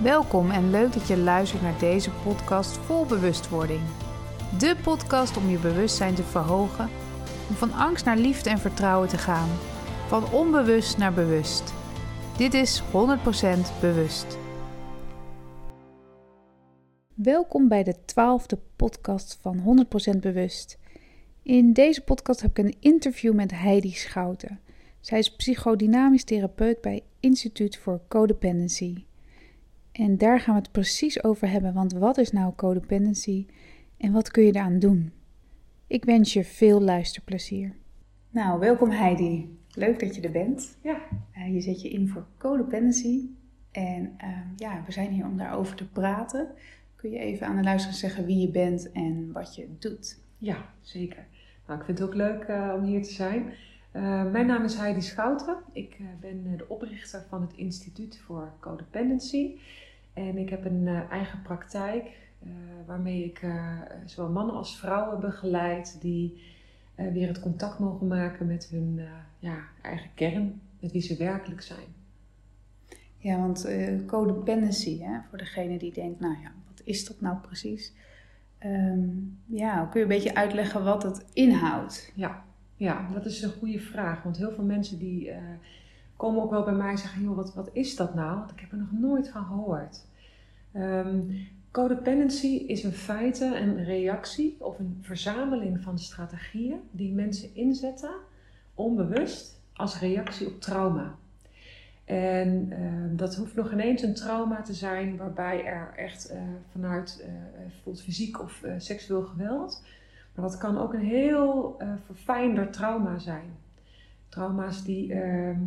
Welkom en leuk dat je luistert naar deze podcast vol bewustwording. De podcast om je bewustzijn te verhogen, om van angst naar liefde en vertrouwen te gaan, van onbewust naar bewust. Dit is 100% bewust. Welkom bij de twaalfde podcast van 100% bewust. In deze podcast heb ik een interview met Heidi Schouten. Zij is psychodynamisch therapeut bij Instituut voor Codependency. En daar gaan we het precies over hebben, want wat is nou codependency en wat kun je eraan doen? Ik wens je veel luisterplezier. Nou, welkom Heidi. Leuk dat je er bent. Ja. Uh, je zet je in voor codependency en uh, ja, we zijn hier om daarover te praten. Kun je even aan de luisteraar zeggen wie je bent en wat je doet? Ja, zeker. Nou, ik vind het ook leuk uh, om hier te zijn. Mijn naam is Heidi Schouten. Ik ben de oprichter van het Instituut voor Codependency. En ik heb een uh, eigen praktijk waarmee ik zowel mannen als vrouwen begeleid die weer het contact mogen maken met hun ja, eigen kern, met wie ze werkelijk zijn. Ja, want codependency, hè, voor degene die denkt, nou ja, wat is dat nou precies? Um, ja, kun je een beetje uitleggen wat het inhoudt? Ja, ja, dat is een goede vraag. Want heel veel mensen die komen ook wel bij mij en zeggen: joh, wat, wat is dat nou? Want ik heb er nog nooit van gehoord. Um, codependency is in feite een reactie of een verzameling van strategieën die mensen inzetten, onbewust, als reactie op trauma. En uh, dat hoeft nog ineens een trauma te zijn waarbij er echt uh, vanuit uh, bijvoorbeeld fysiek of seksueel geweld. Maar dat kan ook een heel verfijnder trauma zijn. Trauma's die ehm,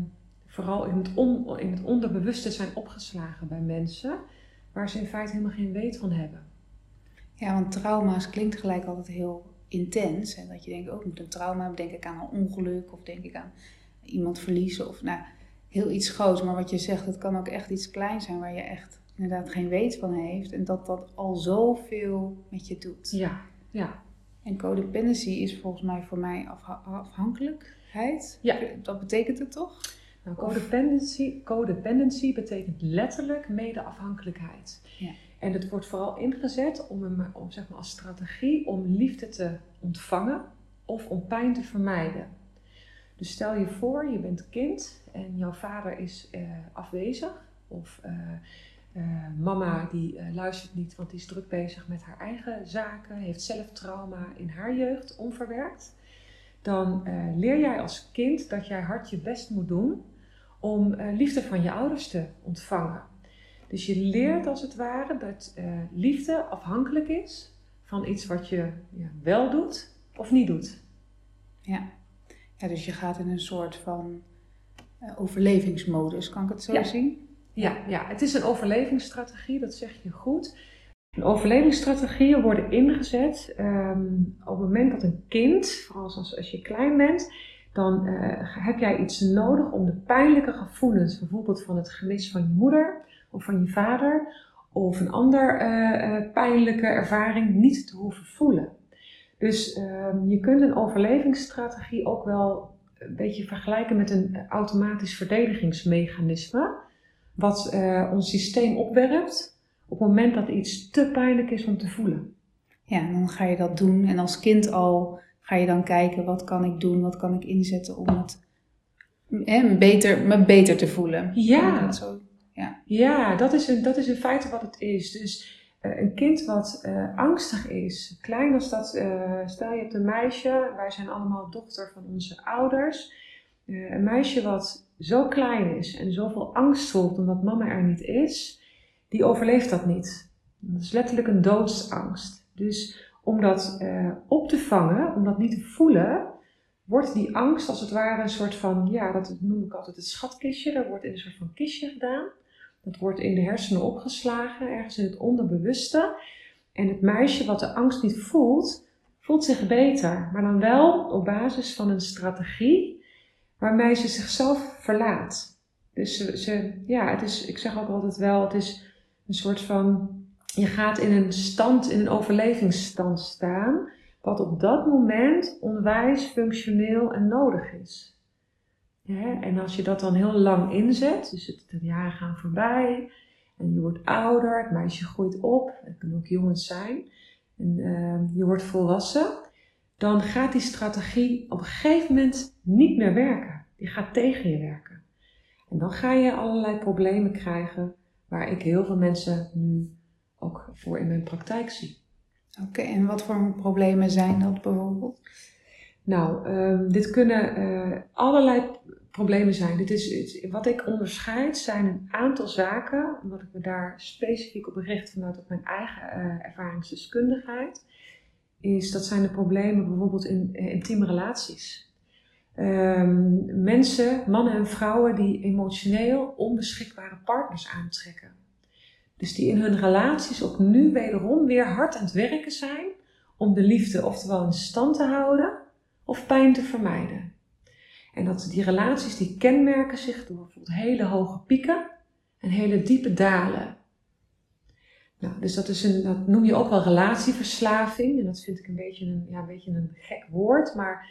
vooral in het, on, in het onderbewuste zijn opgeslagen bij mensen, waar ze in feite helemaal geen weet van hebben. Ja, want trauma's klinkt gelijk altijd heel intens. En dat je denkt, ook oh, met een trauma denk ik aan een ongeluk of denk ik aan iemand verliezen of nou, heel iets groots. Maar wat je zegt, het kan ook echt iets kleins zijn waar je echt inderdaad geen weet van heeft. En dat dat al zoveel met je doet. Ja, ja. En codependency is volgens mij voor mij afhankelijkheid. Ja. Dat betekent het toch? Nou, codependency, codependency betekent letterlijk medeafhankelijkheid. Ja. En het wordt vooral ingezet om, om zeg maar als strategie om liefde te ontvangen of om pijn te vermijden. Dus stel je voor, je bent kind en jouw vader is uh, afwezig. Of uh, uh, mama die luistert niet, want die is druk bezig met haar eigen zaken, heeft zelf trauma in haar jeugd onverwerkt. Dan leer jij als kind dat jij hard je best moet doen om liefde van je ouders te ontvangen. Dus je leert als het ware dat liefde afhankelijk is van iets wat je ja, wel doet of niet doet. Ja. ja, dus je gaat in een soort van overlevingsmodus, kan ik het zo ja. zien? Ja, ja, het is een overlevingsstrategie, dat zeg je goed. Overlevingsstrategieën worden ingezet um, op het moment dat een kind, vooral als, als je klein bent, dan uh, heb jij iets nodig om de pijnlijke gevoelens, bijvoorbeeld van het gemis van je moeder of van je vader, of een ander uh, uh, pijnlijke ervaring niet te hoeven voelen. Dus ehm, je kunt een overlevingsstrategie ook wel een beetje vergelijken met een automatisch verdedigingsmechanisme, wat ons systeem opwerpt op het moment dat iets te pijnlijk is om te voelen. Ja, en dan ga je dat doen en als kind al ga je dan kijken wat kan ik doen, wat kan ik inzetten om het hè, beter, me beter te voelen. Ja, dat zo, ja. ja dat, is een, dat is in feite wat het is. Dus uh, een kind wat uh, angstig is, klein als dat, uh, stel je hebt een meisje, wij zijn allemaal dochter van onze ouders. een meisje wat zo klein is en zoveel angst voelt omdat mama er niet is, die overleeft dat niet. Dat is letterlijk een doodsangst. Dus om dat uh, op te vangen, om dat niet te voelen, wordt die angst als het ware een soort van, ja, dat noem ik altijd het schatkistje. Dat wordt in een soort van kistje gedaan. Dat wordt in de hersenen opgeslagen, ergens in het onderbewuste. En het meisje wat de angst niet voelt, voelt zich beter. Maar dan wel op basis van een strategie waarmee ze zichzelf verlaat. Dus ze, ze ja, het is, ik zeg ook altijd wel, het is een soort van je gaat in een stand, in een overlevingsstand staan, wat op dat moment onwijs functioneel en nodig is. Ja, en als je dat dan heel lang inzet, dus het, de jaren gaan voorbij, En je wordt ouder, het meisje groeit op, het kunnen ook jongens zijn. En uh, je wordt volwassen. Dan gaat die strategie op een gegeven moment niet meer werken. Die gaat tegen je werken. En dan ga je allerlei problemen krijgen waar ik heel veel mensen nu ook voor in mijn praktijk zie. Oké, en wat voor problemen zijn dat bijvoorbeeld? Nou, um, dit kunnen uh, allerlei problemen zijn. Dit is, wat ik onderscheid zijn een aantal zaken, wat ik me daar specifiek op richt vanuit op mijn eigen uh, ervaringsdeskundigheid, is dat zijn de problemen bijvoorbeeld in uh, intieme relaties. Um, mensen, mannen en vrouwen die emotioneel onbeschikbare partners aantrekken. Dus die in hun relaties ook nu wederom weer hard aan het werken zijn om de liefde oftewel in stand te houden of pijn te vermijden. En dat die relaties die kenmerken zich door bijvoorbeeld hele hoge pieken en hele diepe dalen. Nou, dus dat, is een, dat noem je ook wel relatieverslaving. En dat vind ik een beetje een, ja, een, beetje een gek woord. Maar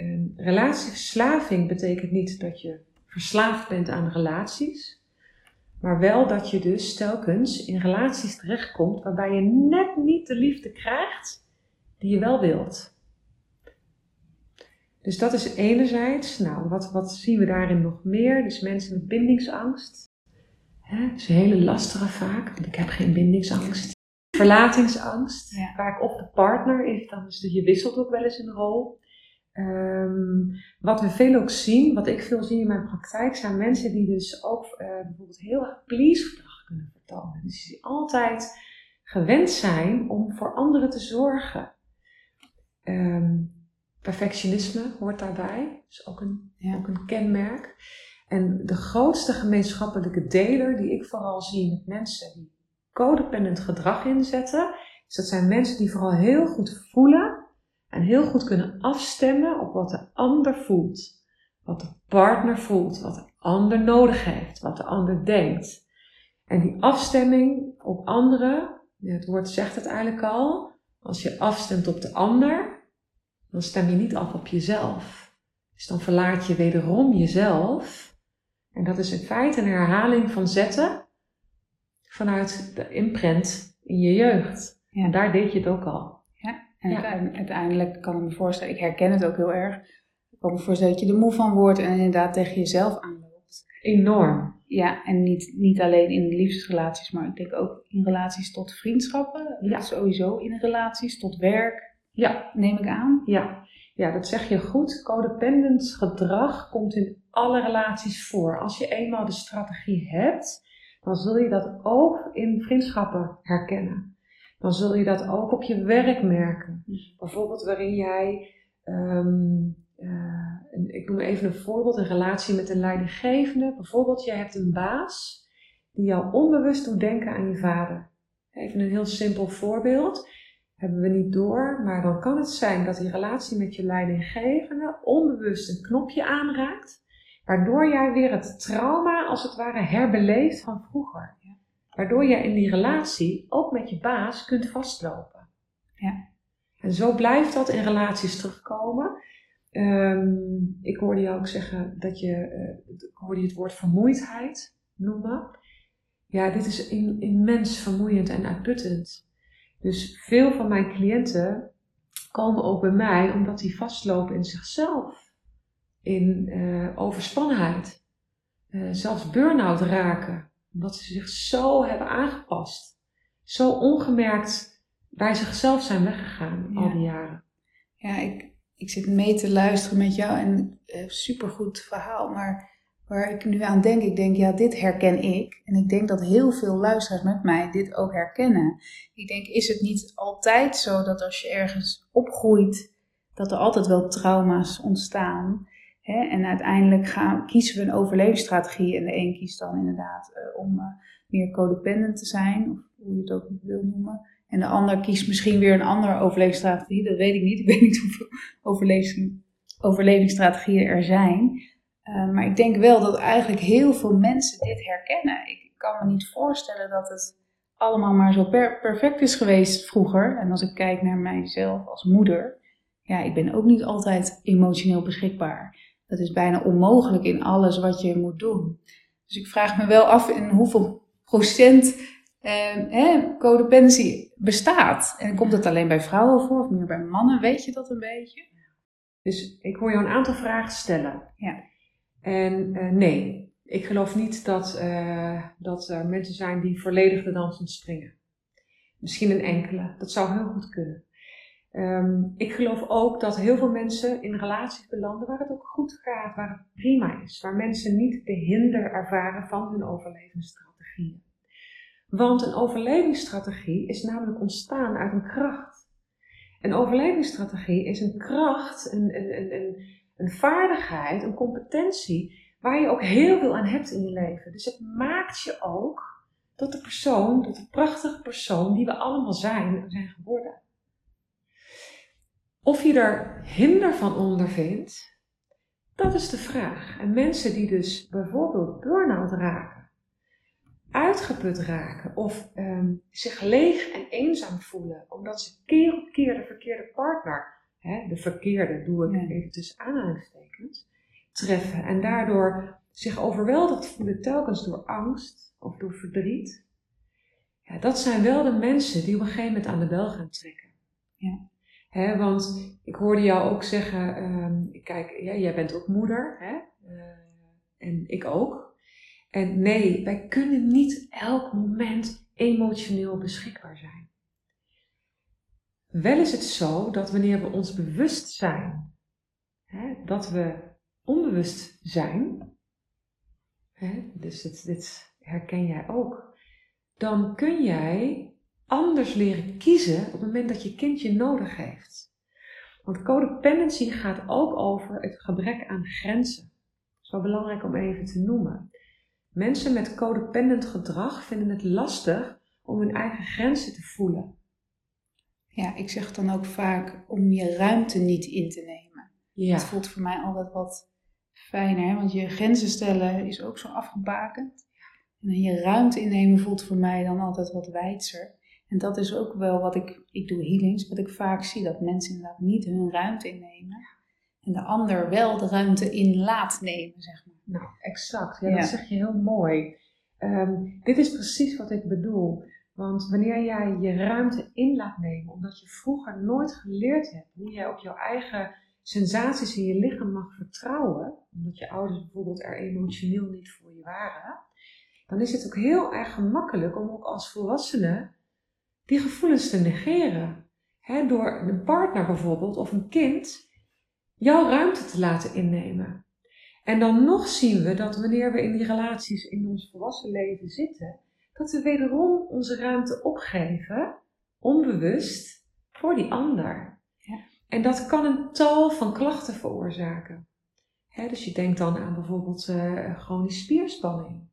um, relatieverslaving betekent niet dat je verslaafd bent aan relaties. Maar wel dat je dus telkens in relaties terechtkomt waarbij je net niet de liefde krijgt die je wel wilt. Dus dat is enerzijds, nou, wat, wat zien we daarin nog meer? Dus mensen met bindingsangst. Hè, dat is een hele lastige vaak, want ik heb geen bindingsangst. Verlatingsangst, ja. vaak of de partner is, dan is het, je wisselt ook wel eens een rol. Um, wat we veel ook zien, wat ik veel zie in mijn praktijk, zijn mensen die dus ook uh, bijvoorbeeld heel erg please gedrag kunnen vertonen. Dus die altijd gewend zijn om voor anderen te zorgen. Um, perfectionisme hoort daarbij, is ook een, ja. ook een kenmerk. En de grootste gemeenschappelijke deler die ik vooral zie met mensen die codependent gedrag inzetten, is dat zijn mensen die vooral heel goed voelen en heel goed kunnen afstemmen op wat de ander voelt. Wat de partner voelt, wat de ander nodig heeft, wat de ander denkt. En die afstemming op anderen, het woord zegt het eigenlijk al, als je afstemt op de ander, dan stem je niet af op jezelf. Dus dan verlaat je wederom jezelf. En dat is in feite een herhaling van zetten vanuit de imprint in je jeugd. Ja. En daar deed je het ook al. En ja. uiteindelijk kan ik me voorstellen, ik herken het ook heel erg. Ik kan me voorstellen dat je er moe van wordt en inderdaad tegen jezelf aanloopt. Enorm. Ja, en niet, niet alleen in liefdesrelaties, maar ik denk ook in relaties tot vriendschappen. Ja. Sowieso in relaties tot werk. Ja. Neem ik aan. Ja. Ja, dat zeg je goed. Codependent gedrag komt in alle relaties voor. Als je eenmaal de strategie hebt, dan zul je dat ook in vriendschappen herkennen dan zul je dat ook op je werk merken. Bijvoorbeeld waarin jij, um, uh, ik noem even een voorbeeld, een relatie met een leidinggevende. Bijvoorbeeld, jij hebt een baas die jou onbewust doet denken aan je vader. Even een heel simpel voorbeeld. Hebben we niet door, maar dan kan het zijn dat die relatie met je leidinggevende onbewust een knopje aanraakt, waardoor jij weer het trauma als het ware herbeleeft van vroeger. Waardoor je in die relatie ook met je baas kunt vastlopen. Ja. En zo blijft dat in relaties terugkomen. Um, ik hoorde jou ook zeggen dat je, uh, ik hoorde je het woord vermoeidheid noemen. Ja, dit is in, immens vermoeiend en uitputtend. Dus veel van mijn cliënten komen ook bij mij omdat die vastlopen in zichzelf. In uh, overspannenheid. Uh, zelfs burn-out raken omdat ze zich zo hebben aangepast. Zo ongemerkt bij zichzelf zijn weggegaan al die jaren. Ja, ik, ik zit mee te luisteren met jou en uh, supergoed verhaal. Maar waar ik nu aan denk, ik denk, ja, dit herken ik. En ik denk dat heel veel luisteraars met mij dit ook herkennen. Ik denk, is het niet altijd zo dat als je ergens opgroeit, dat er altijd wel trauma's ontstaan? Hè? En uiteindelijk gaan, kiezen we een overlevingsstrategie. En de een kiest dan inderdaad uh, om uh, meer codependent te zijn, of hoe je het ook wil noemen. En de ander kiest misschien weer een andere overlevingsstrategie. Dat weet ik niet. Ik weet niet hoeveel overlevings, overlevingsstrategieën er zijn. Uh, maar ik denk wel dat eigenlijk heel veel mensen dit herkennen. Ik kan me niet voorstellen dat het allemaal maar zo per perfect is geweest vroeger. En als ik kijk naar mijzelf als moeder, ja, ik ben ook niet altijd emotioneel beschikbaar. Dat is bijna onmogelijk in alles wat je moet doen. Dus ik vraag me wel af in hoeveel eh, codependency bestaat. En komt het alleen bij vrouwen voor of meer bij mannen? Weet je dat een beetje? Dus ik hoor jou een aantal vragen stellen. Ja. En uh, nee, ik geloof niet dat, uh, dat er mensen zijn die volledig de dans ontspringen. Misschien een enkele, dat zou heel goed kunnen. Um, ik geloof ook dat heel veel mensen in relaties belanden waar het ook goed gaat, waar het prima is, waar mensen niet de hinder ervaren van hun overlevingsstrategieën. Want een overlevingsstrategie is namelijk ontstaan uit een kracht. Een overlevingsstrategie is een kracht, een, een, een, een, vaardigheid, een competentie waar je ook heel veel aan hebt in je leven. Dus het maakt je ook tot de persoon, tot de prachtige persoon die we allemaal zijn zijn geworden. Of je er hinder van ondervindt, dat is de vraag. En mensen die dus bijvoorbeeld burn-out raken, uitgeput raken of ehm, zich leeg en eenzaam voelen, omdat ze keer op keer de verkeerde partner, hè, de verkeerde doe ik even tussen aanhalingstekens, treffen en daardoor zich overweldigd voelen telkens door angst of door verdriet. Ja, dat zijn wel de mensen die op een gegeven moment aan de bel gaan trekken. Ja want ik hoorde jou ook zeggen, um, kijk, ja, jij bent ook moeder, hè? Uh, en ik ook. En nee, wij kunnen niet elk moment emotioneel beschikbaar zijn. Wel is het zo dat wanneer we ons bewust zijn, hè, dat we onbewust zijn, hè, dus dit herken jij ook, dan kun jij anders leren kiezen op het moment dat je kind je nodig heeft. Want codependency gaat ook over het gebrek aan grenzen. Dat is wel belangrijk om even te noemen. Mensen met codependent gedrag vinden het lastig om hun eigen grenzen te voelen. Ja, ik zeg dan ook vaak om je ruimte niet in te nemen. Ja. Dat voelt voor mij altijd wat fijner, want je grenzen stellen is ook zo afgebakend. En je ruimte innemen voelt voor mij dan altijd wat wijdser. En dat is ook wel wat ik, ik doe healings, wat ik vaak zie, dat mensen inderdaad niet hun ruimte innemen. En de ander wel de ruimte in laat nemen, zeg maar. Nou, exact. Ja, dat zeg je heel mooi. Ehm, dit is precies wat ik bedoel. Want wanneer jij je ruimte in laat nemen, omdat je vroeger nooit geleerd hebt hoe jij op jouw eigen sensaties in je lichaam mag vertrouwen, omdat je ouders bijvoorbeeld er emotioneel niet voor je waren, dan is het ook heel erg gemakkelijk om ook als volwassene die gevoelens te negeren. door een partner bijvoorbeeld of een kind jouw ruimte te laten innemen. En dan nog zien we dat wanneer we in die relaties in ons volwassen leven zitten, dat we wederom onze ruimte opgeven, onbewust, voor die ander. Ja. En dat kan een tal van klachten veroorzaken. dus je denkt dan aan bijvoorbeeld uh, chronische spierspanning,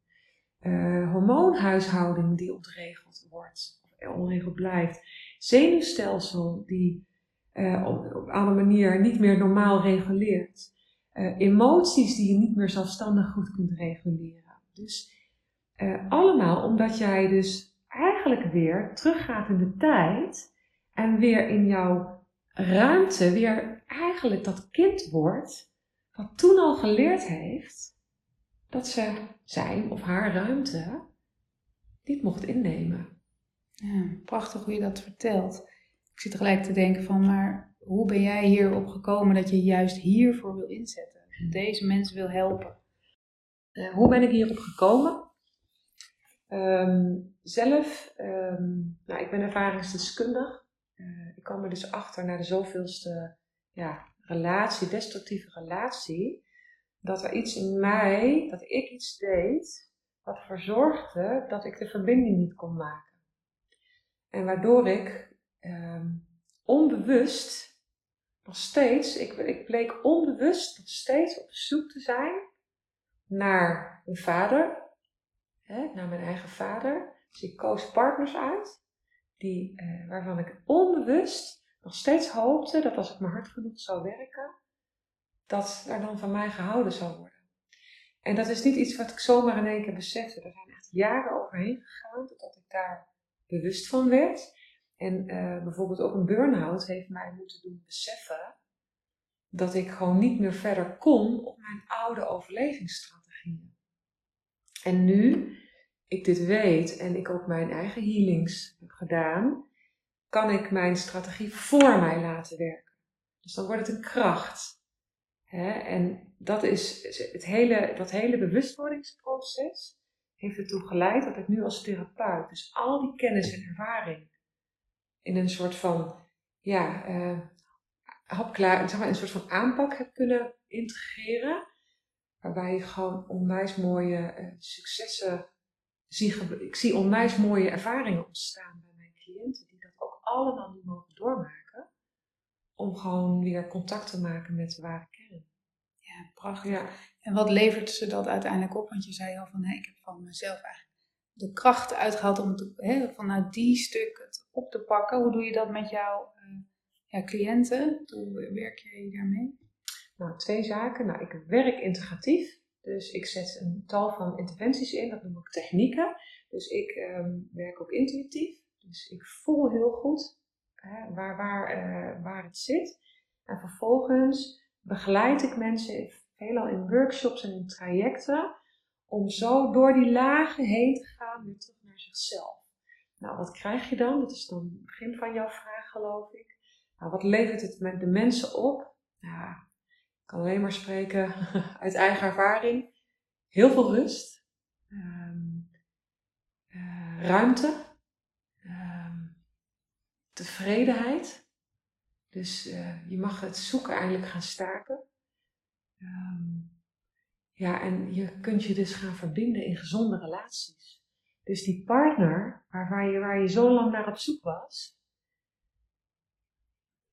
uh, hormoonhuishouding die ontregeld wordt, onregel blijft. Zenuwstelsel die uh, op, een manier niet meer normaal reguleert. Uh, emoties die je niet meer zelfstandig goed kunt reguleren. Dus uh, allemaal omdat jij dus eigenlijk weer teruggaat in de tijd en weer in jouw ruimte weer eigenlijk dat kind wordt wat toen al geleerd heeft dat ze zijn of haar ruimte niet mocht innemen. Prachtig hoe je dat vertelt. Ik zit tegelijk te denken van, maar hoe ben jij hierop gekomen dat je juist hiervoor wil inzetten? Deze mensen wil helpen. Uh, hoe ben ik hierop gekomen? Um, zelf, um, nou, ik ben ervaringsdeskundig. Uh, ik kwam er dus achter na de zoveelste ja, relatie, destructieve relatie, dat er iets in mij, dat ik iets deed, wat ervoor zorgde dat ik de verbinding niet kon maken. En waardoor ik ehm, onbewust nog steeds, ik, ik bleek onbewust nog steeds op zoek te zijn naar een vader, hè, naar mijn eigen vader. Dus ik koos partners uit, die, eh, waarvan ik onbewust nog steeds hoopte dat als ik maar hard genoeg zou werken, dat er dan van mij gehouden zou worden. En dat is niet iets wat ik zomaar in één keer besefte. Er zijn echt jaren overheen gegaan totdat ik daar bewust van werd. En uh, bijvoorbeeld ook een burn-out heeft mij moeten doen beseffen dat ik gewoon niet meer verder kon op mijn oude overlevingsstrategieën. En nu ik dit weet en ik ook mijn eigen healings heb gedaan, kan ik mijn strategie voor mij laten werken. Dus dan wordt het een kracht. En dat is het hele, dat hele bewustwordingsproces heeft ertoe geleid dat ik nu als therapeut, dus al die kennis en ervaring in een soort van, ja, uh, hapklaar, zeg maar, een soort van aanpak heb kunnen integreren. Waarbij je gewoon onwijs mooie uh, successen zie. Ik zie onwijs mooie ervaringen ontstaan bij mijn cliënten, die dat ook allemaal nu mogen doormaken. Om gewoon weer contact te maken met de ware. Ja, prachtig. Ja. En wat levert ze dat uiteindelijk op? Want je zei al van, hé, ik heb van mezelf eigenlijk de kracht uitgehaald om het, hè, vanuit die stuk het op te pakken. Hoe doe je dat met jouw uh, ja, cliënten? Hoe werk je daarmee? Nou, twee zaken. Nou, ik werk integratief. Dus ik zet een tal van interventies in, dat noem ik technieken. Dus ik ehm, werk ook intuïtief. Dus ik voel heel goed hè, waar, waar, uh, waar het zit. En vervolgens begeleid ik mensen veelal in workshops en in trajecten om zo door die lagen heen te gaan weer terug naar zichzelf. Nou, wat krijg je dan? Dat is dan het begin van jouw vraag, geloof ik. Nou, wat levert het met de mensen op? Ja, ik kan alleen maar spreken uit eigen ervaring. Heel veel rust, ehm, eh, ruimte, ehm, tevredenheid. Dus uh, je mag het zoeken eigenlijk gaan staken. Um, ja, en je kunt je dus gaan verbinden in gezonde relaties. Dus die partner waar, waar, je, waar je zo lang naar op zoek was.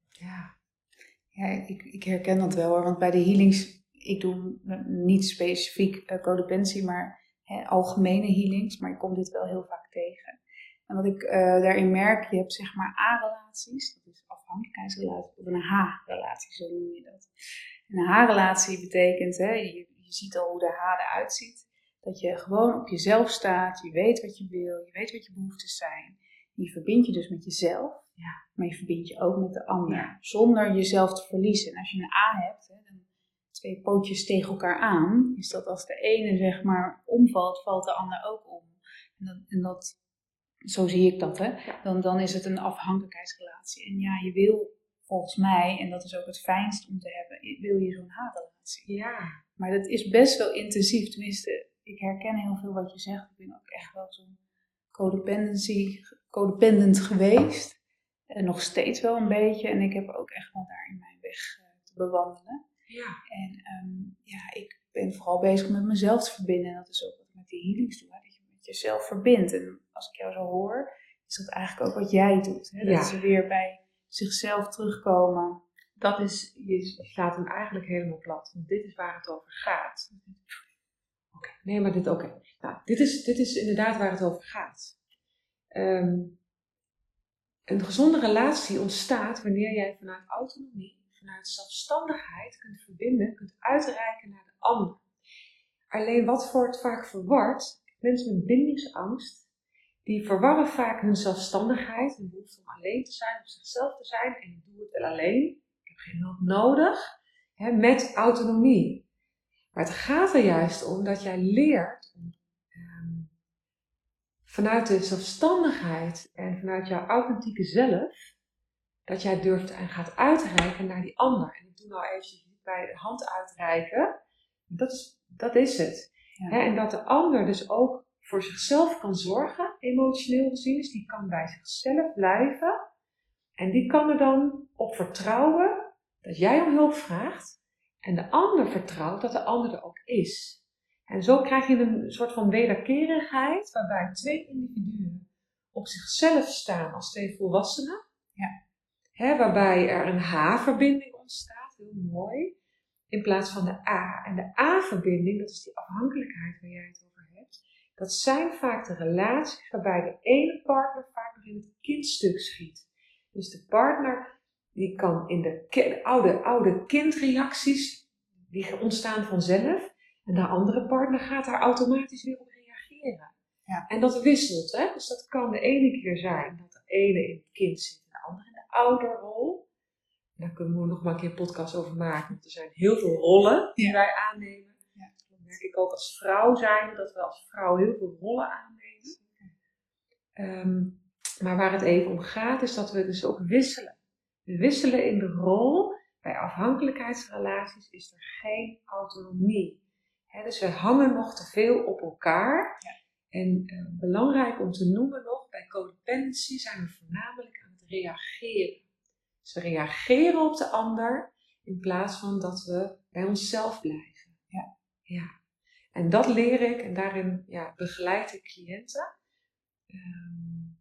Ja. Ja, ik, ik herken dat wel hoor. Want bij de healings, ik doe niet specifiek uh, codependentie, maar hè, algemene healings. Maar ik kom dit wel heel vaak tegen. En wat ik uh, daarin merk, je hebt zeg maar A-relaties. Dat is afhankelijkheidsrelatie. Of een H-relatie, zo noem je dat. En een H-relatie betekent, hè, je, je ziet al hoe de H eruit ziet. Dat je gewoon op jezelf staat, je weet wat je wil, je weet wat je behoeftes zijn. Je verbindt je dus met jezelf, ja. maar je verbindt je ook met de ander. Zonder jezelf te verliezen. En als je een A hebt, hè, dan twee pootjes tegen elkaar aan, is dat als de ene zeg maar omvalt, valt de ander ook om. En dat, en dat zo zie ik dat, hè. Dan, dan is het een afhankelijkheidsrelatie. En ja, je wil volgens mij, en dat is ook het fijnst om te hebben, wil je zo'n H-relatie. Ja. Maar dat is best wel intensief. Tenminste, ik herken heel veel wat je zegt. Ik ben ook echt wel zo'n codependency, codependent geweest. En nog steeds wel een beetje. En ik heb ook echt wel daar in mijn weg uh, te bewandelen. Ja. En um, ja, ik ben vooral bezig met mezelf te verbinden. En dat is ook wat ik met die healings doe. Hè? Dat je met jezelf verbindt. En als ik jou zo hoor, is dat eigenlijk ook wat jij doet. Hè? Dat ja. ze weer bij zichzelf terugkomen dat is, je slaat hem eigenlijk helemaal plat. Want dit is waar het over gaat. Oké, nee, maar dit oké. Nou, dit is, dit is inderdaad waar het over gaat. Um, een gezonde relatie ontstaat wanneer jij vanuit autonomie, vanuit zelfstandigheid kunt verbinden, kunt uitreiken naar de ander. Alleen wat wordt vaak verward, mensen met bindingsangst, die verwarren vaak hun zelfstandigheid, hun behoefte om alleen te zijn, om zichzelf te zijn en ik doe het wel alleen, geen hulp nodig, hè, met autonomie. Maar het gaat er juist om dat jij leert um, vanuit de zelfstandigheid en vanuit jouw authentieke zelf, dat jij durft en gaat uitreiken naar die ander. En ik doe nou eventjes bij de hand uitreiken. Dat is, dat is het. Hè, en dat de ander dus ook voor zichzelf kan zorgen, emotioneel gezien. Dus die kan bij zichzelf blijven. En die kan er dan op vertrouwen dat jij om hulp vraagt en de ander vertrouwt dat de ander er ook is. En zo krijg je een soort van wederkerigheid waarbij twee individuen op zichzelf staan als twee volwassenen. Ja. Hè, waarbij er een H-verbinding ontstaat, heel mooi, in plaats van de A. En de A-verbinding, dat is die afhankelijkheid waar jij het over dat zijn vaak de relaties waarbij de ene partner vaak nog in het kindstuk schiet. Dus de partner die kan in de oude, oude kindreacties, die ontstaan vanzelf. En de andere partner gaat daar automatisch weer op reageren. Ja. En dat wisselt. Hè? Dus dat kan de ene keer zijn dat de ene in het kind zit en de andere in de ouderrol. Daar kunnen we nog maar een keer een podcast over maken. Want er zijn heel veel rollen die wij aannemen. Merk ik ook als vrouw zijn, dat we als vrouw heel veel rollen aannemen. Ehm, maar waar het even om gaat, is dat we dus ook wisselen. We wisselen in de rol. Bij afhankelijkheidsrelaties is er geen autonomie. dus we hangen nog te veel op elkaar. Ja. En uh, belangrijk om te noemen nog, bij codependency zijn we voornamelijk aan het reageren. Dus we reageren op de ander in plaats van dat we bij onszelf blijven. Ja. ja. En dat leer ik en daarin ja, begeleid ik cliënten. Um,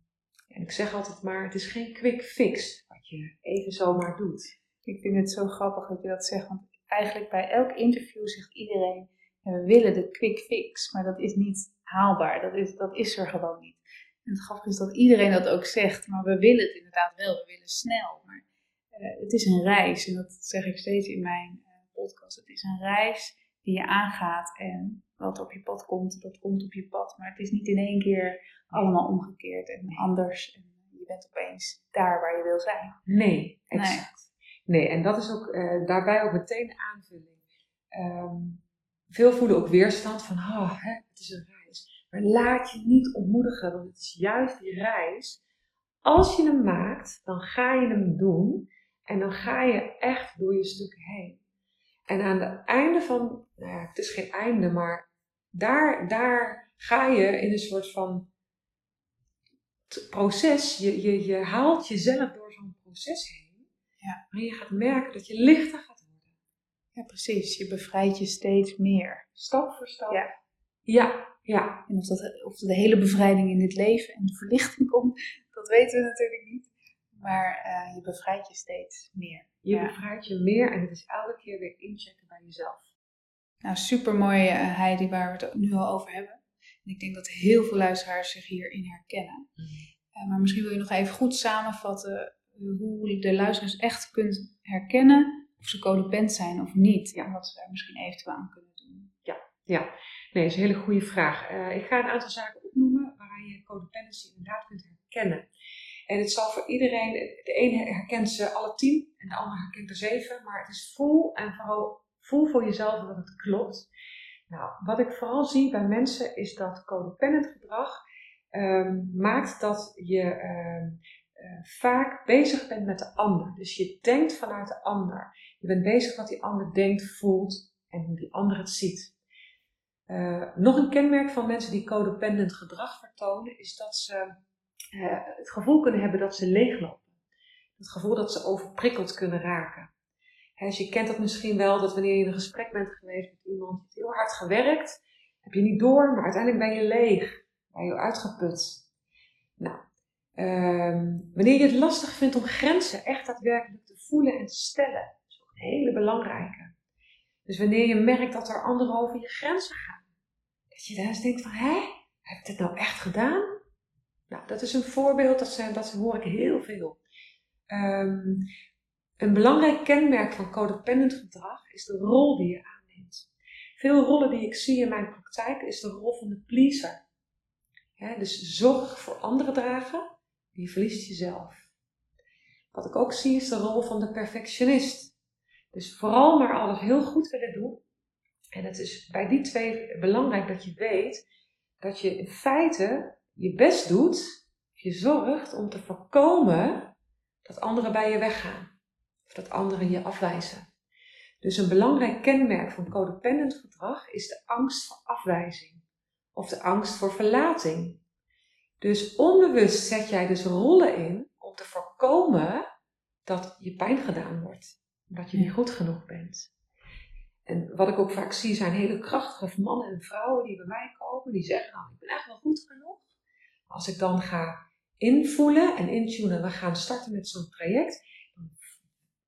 en ik zeg altijd maar, het is geen quick fix wat je even zomaar doet. Ik vind het zo grappig dat je dat zegt, want eigenlijk bij elk interview zegt iedereen, we willen de quick fix, maar dat is niet haalbaar. Dat is, dat is er gewoon niet. En het grappige is dat iedereen dat ook zegt, maar we willen het inderdaad wel. We willen snel. Maar uh, het is een reis, en dat zeg ik steeds in mijn uh, podcast. Het is een reis die je aangaat en wat op je pad komt, dat komt op je pad. Maar het is niet in één keer allemaal omgekeerd en anders. En je bent opeens daar waar je wil zijn. Nee, exact. Nee, nee en dat is ook uh, daarbij ook meteen een aanvulling. Um, veel voelen ook weerstand van, oh, hè, het is een reis. Maar laat je niet ontmoedigen, want het is juist die reis. Als je hem maakt, dan ga je hem doen en dan ga je echt door je stukken heen. En aan het einde van, nou ja, het is geen einde, maar daar, daar ga je in een soort van proces. Je, je, je haalt jezelf door zo'n proces heen. Ja. Maar je gaat merken dat je lichter gaat ja, precies. Je bevrijdt je steeds meer. Stap voor stap. Ja. Ja, ja. En of, dat, of de hele bevrijding in dit leven en de verlichting komt, dat weten we natuurlijk niet. Maar uh, je bevrijdt je steeds meer. Je ja. bevrijdt je meer en het is elke keer weer inchecken bij jezelf. Nou, super mooi uh, Heidi, waar we het nu al over hebben. En ik denk dat heel veel luisteraars zich hierin herkennen. Mm. Uh, maar misschien wil je nog even goed samenvatten hoe de luisteraars echt kunt herkennen of ze codependent zijn of niet. Ja. En wat ze daar misschien eventueel aan kunnen doen. Ja, ja. nee, dat is een hele goede vraag. Ik ga een aantal zaken opnoemen waaraan je codependency inderdaad kunt herkennen. En het zal voor iedereen, de ene herkent ze alle tien en de ander herkent er zeven, maar het is voel en vooral voel voor jezelf dat het klopt. Nou, wat ik vooral zie bij mensen is dat codependent gedrag um, maakt dat je um, uh, vaak bezig bent met de ander. Dus je denkt vanuit de ander. Je bent bezig wat die ander denkt, voelt en hoe die ander het ziet. Uh, nog een kenmerk van mensen die codependent gedrag vertonen is dat ze uh, het gevoel kunnen hebben dat ze leeglopen. Het gevoel dat ze overprikkeld kunnen raken. dus je kent dat misschien wel, dat wanneer je in een gesprek bent geweest met iemand, die heeft heel hard gewerkt, heb je niet door, maar uiteindelijk ben je leeg, ben je uitgeput. Nou, um, wanneer je het lastig vindt om grenzen echt daadwerkelijk te voelen en te stellen, hele belangrijke. Dus wanneer je merkt dat er anderen over je grenzen gaan, dat je daar eens denkt van, hé, heb ik dit nou echt gedaan? Nou, dat is een voorbeeld, dat, zijn, dat hoor ik heel veel. Um, een belangrijk kenmerk van codependent gedrag is de rol die je aanneemt. Veel rollen die ik zie in mijn praktijk is de rol van de pleaser. dus zorg voor anderen dragen, die verliest jezelf. Wat ik ook zie is de rol van de perfectionist. Dus vooral maar alles heel goed willen doen. En het is bij die twee belangrijk dat je weet dat je in feite je best doet, je zorgt om te voorkomen dat anderen bij je weggaan. Of dat anderen je afwijzen. Dus een belangrijk kenmerk van codependent gedrag is de angst voor afwijzing. Of de angst voor verlating. Dus onbewust zet jij dus rollen in om te voorkomen dat je pijn gedaan wordt dat je niet goed genoeg bent. En wat ik ook vaak zie zijn hele krachtige mannen en vrouwen die bij mij komen, die zeggen nou, ik ben echt wel goed genoeg. Als ik dan ga invoelen en intunen, we gaan starten met zo'n traject, dan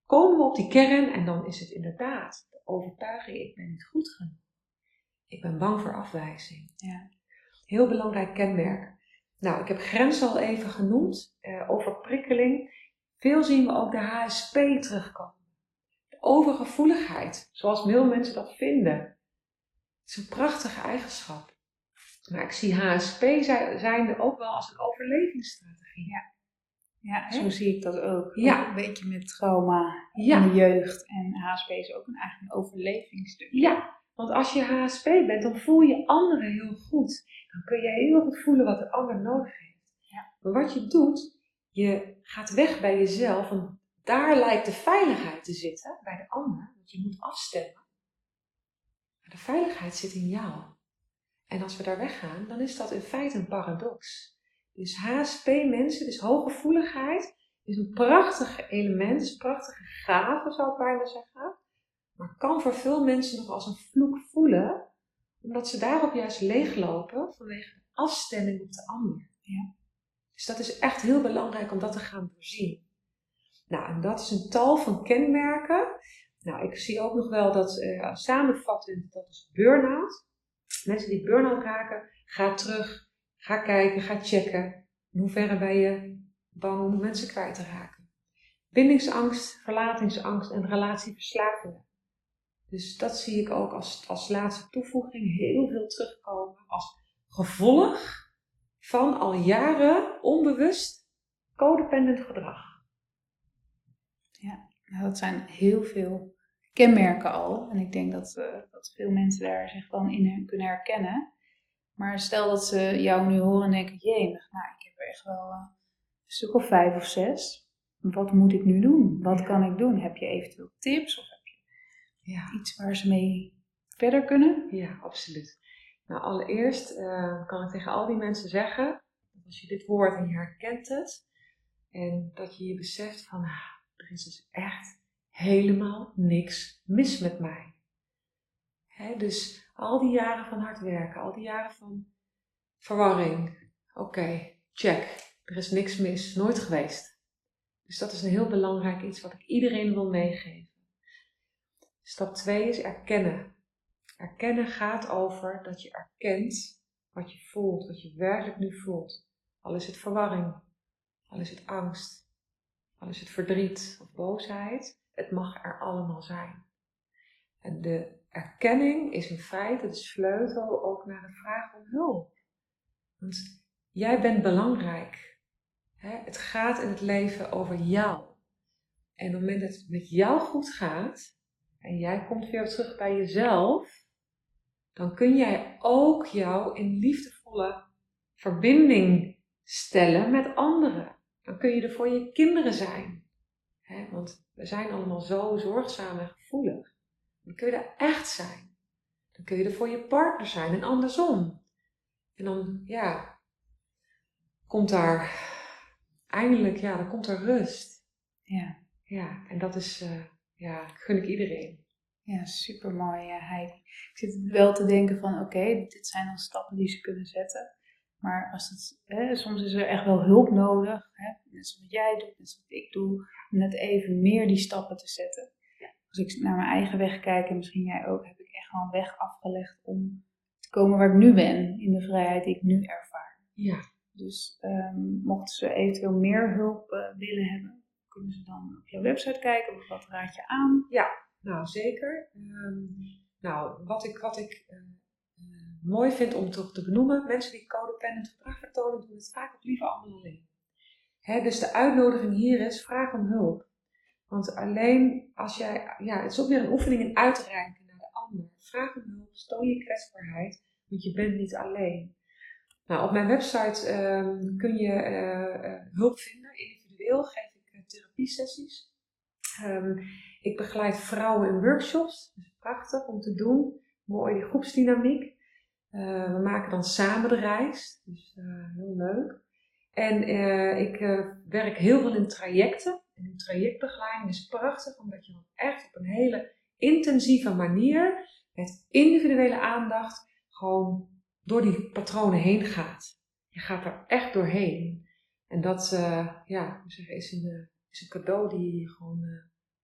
komen we op die kern en dan is het inderdaad de overtuiging, ik ben niet goed genoeg. Ik ben bang voor afwijzing. Ja. Heel belangrijk kenmerk. Nou, ik heb grenzen al even genoemd, eh, over prikkeling. Veel zien we ook de HSP terugkomen overgevoeligheid, zoals veel mensen dat vinden. Het is een prachtige eigenschap. Maar ik zie HSP zijnde ook wel als een overlevingsstrategie. Ja, ja zo zie ik dat ook. Ja. een beetje met trauma in de jeugd. En HSP is ook een, eigenlijk een overlevingsstuk. Ja, Want als je HSP bent, dan voel je anderen heel goed. Dan kun je heel goed voelen wat de ander nodig heeft. Ja. Maar wat je doet, je gaat weg bij jezelf. Want daar lijkt de veiligheid te zitten, bij de ander. Want je moet afstemmen. Maar de veiligheid zit in jou. En als we daar weggaan, dan is dat in feite een paradox. Dus HSP-mensen, dus hooggevoeligheid, is een prachtig element, is een prachtige gave, zou ik bijna zeggen. Maar kan voor veel mensen nog als een vloek voelen, omdat ze daarop juist leeglopen vanwege de afstemming op de ander. Ja. Dus dat is echt heel belangrijk om dat te gaan doorzien. Nou, en dat is een tal van kenmerken. Nou, ik zie ook nog wel dat uh, samenvattend, dat is burn-out. Mensen die burn-out raken, ga terug, ga kijken, ga checken. In hoeverre ben je bang om mensen kwijt te raken? Bindingsangst, verlatingsangst en relatieverslavingen. Dus dat zie ik ook als, als laatste toevoeging heel veel terugkomen als gevolg van al jaren onbewust codependent gedrag. Ja, nou, dat zijn heel veel kenmerken al. En ik denk dat, uh, dat veel mensen daar zich dan in kunnen herkennen. Maar stel dat ze jou nu horen en denken, jee, nou, ik heb er echt wel uh, een stuk of vijf of zes. Wat moet ik nu doen? Wat kan ik doen? Heb je eventueel tips of heb je Ja. iets waar ze mee verder kunnen? Ja, absoluut. Nou, allereerst uh, kan ik tegen al die mensen zeggen, dat als je dit woord en je herkent het, en dat je je beseft van, ah, er is dus echt helemaal niks mis met mij. Dus al die jaren van hard werken, al die jaren van verwarring, oké, check, er is niks mis, nooit geweest. Dus dat is een heel belangrijk iets wat ik iedereen wil meegeven. Stap 2 is erkennen. Erkennen gaat over dat je erkent wat je voelt, wat je werkelijk nu voelt. Al is het verwarring, al is het angst, al is het verdriet of boosheid. Het mag er allemaal zijn. En de erkenning is in feite de sleutel ook naar de vraag om hulp. Want jij bent belangrijk. Het gaat in het leven over jou. En op het moment dat het met jou goed gaat, en jij komt weer terug bij jezelf, dan kun jij ook jou in liefdevolle verbinding stellen met anderen. Dan kun je er voor je kinderen zijn. Want we zijn allemaal zo zorgzaam en gevoelig. Dan kun je er echt zijn. Dan kun je er voor je partner zijn en andersom. En dan, ja, komt daar eindelijk, ja, dan komt er rust. Ja. Ja, en dat is, uh, ja, gun ik iedereen. Ja, super mooi, Heidi. Ik zit wel te denken van, oké, dit zijn dan stappen die ze kunnen zetten. Maar als het, hè, soms is er echt wel hulp nodig. Hè? Net zoals wat jij doet, net zoals wat ik doe. Om net even meer die stappen te zetten. Als ik naar mijn eigen weg kijk, en misschien jij ook, heb ik echt gewoon een weg afgelegd om te komen waar ik nu ben. In de vrijheid die ik nu ervaar. Ja. Dus um, mochten ze eventueel meer hulp uh, willen hebben, kunnen ze dan op jouw website kijken. Of wat raad je aan? Ja, nou zeker. Um, nou, wat ik, wat ik uh, mooi vind om toch te benoemen, mensen die codependent gedrag vertonen, doen het vaak ook liever allemaal alleen. Hè, dus de uitnodiging hier is, vraag om hulp. Want alleen als jij, ja, het is ook weer een oefening in uitreiken naar de ander. Vraag om hulp, stoon je kwetsbaarheid, want je bent niet alleen. Nou, op mijn website um, kun je uh, uh, hulp vinden. Individueel geef ik therapiesessies. Um, ik begeleid vrouwen in workshops. Dat is prachtig om te doen. Mooi, groepsdynamiek. Uh, we maken dan samen de reis, dus uh, heel leuk. En uh, ik werk heel veel in trajecten. En in trajectbegeleiding is prachtig, omdat je dan echt op een hele intensieve manier, met individuele aandacht, gewoon door die patronen heen gaat. Je gaat er echt doorheen. En dat ja, is, een, is cadeau die je gewoon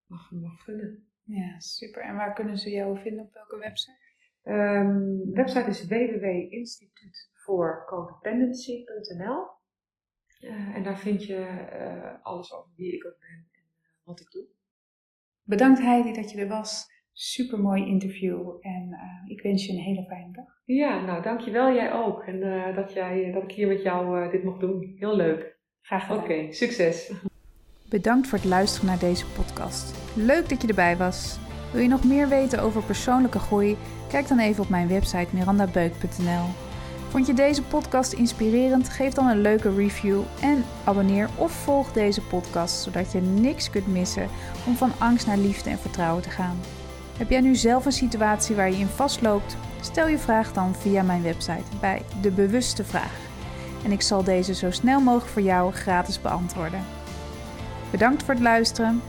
mag, gunnen. Ja, super. En waar kunnen ze jou vinden? Op welke website? Um, de website is www.instituutvoorcodependency.nl uh, en daar vind je uh, alles over wie ik ook ben en uh, wat ik doe. Bedankt Heidi dat je er was. Super mooi interview en ik wens je een hele fijne dag. Ja, nou dankjewel jij ook. En dat, jij, dat ik hier met jou dit mocht doen. Heel leuk. Graag gedaan. Oké, okay, succes. Bedankt voor het luisteren naar deze podcast. Leuk dat je erbij was. Wil je nog meer weten over persoonlijke groei? Kijk dan even op mijn website mirandabeuk.nl. Vond je deze podcast inspirerend? Geef dan een leuke review en abonneer of volg deze podcast zodat je niks kunt missen om van angst naar liefde en vertrouwen te gaan. Heb jij nu zelf een situatie waar je in vastloopt? Stel je vraag dan via mijn website bij De Bewuste Vraag. En ik zal deze zo snel mogelijk voor jou gratis beantwoorden. Bedankt voor het luisteren.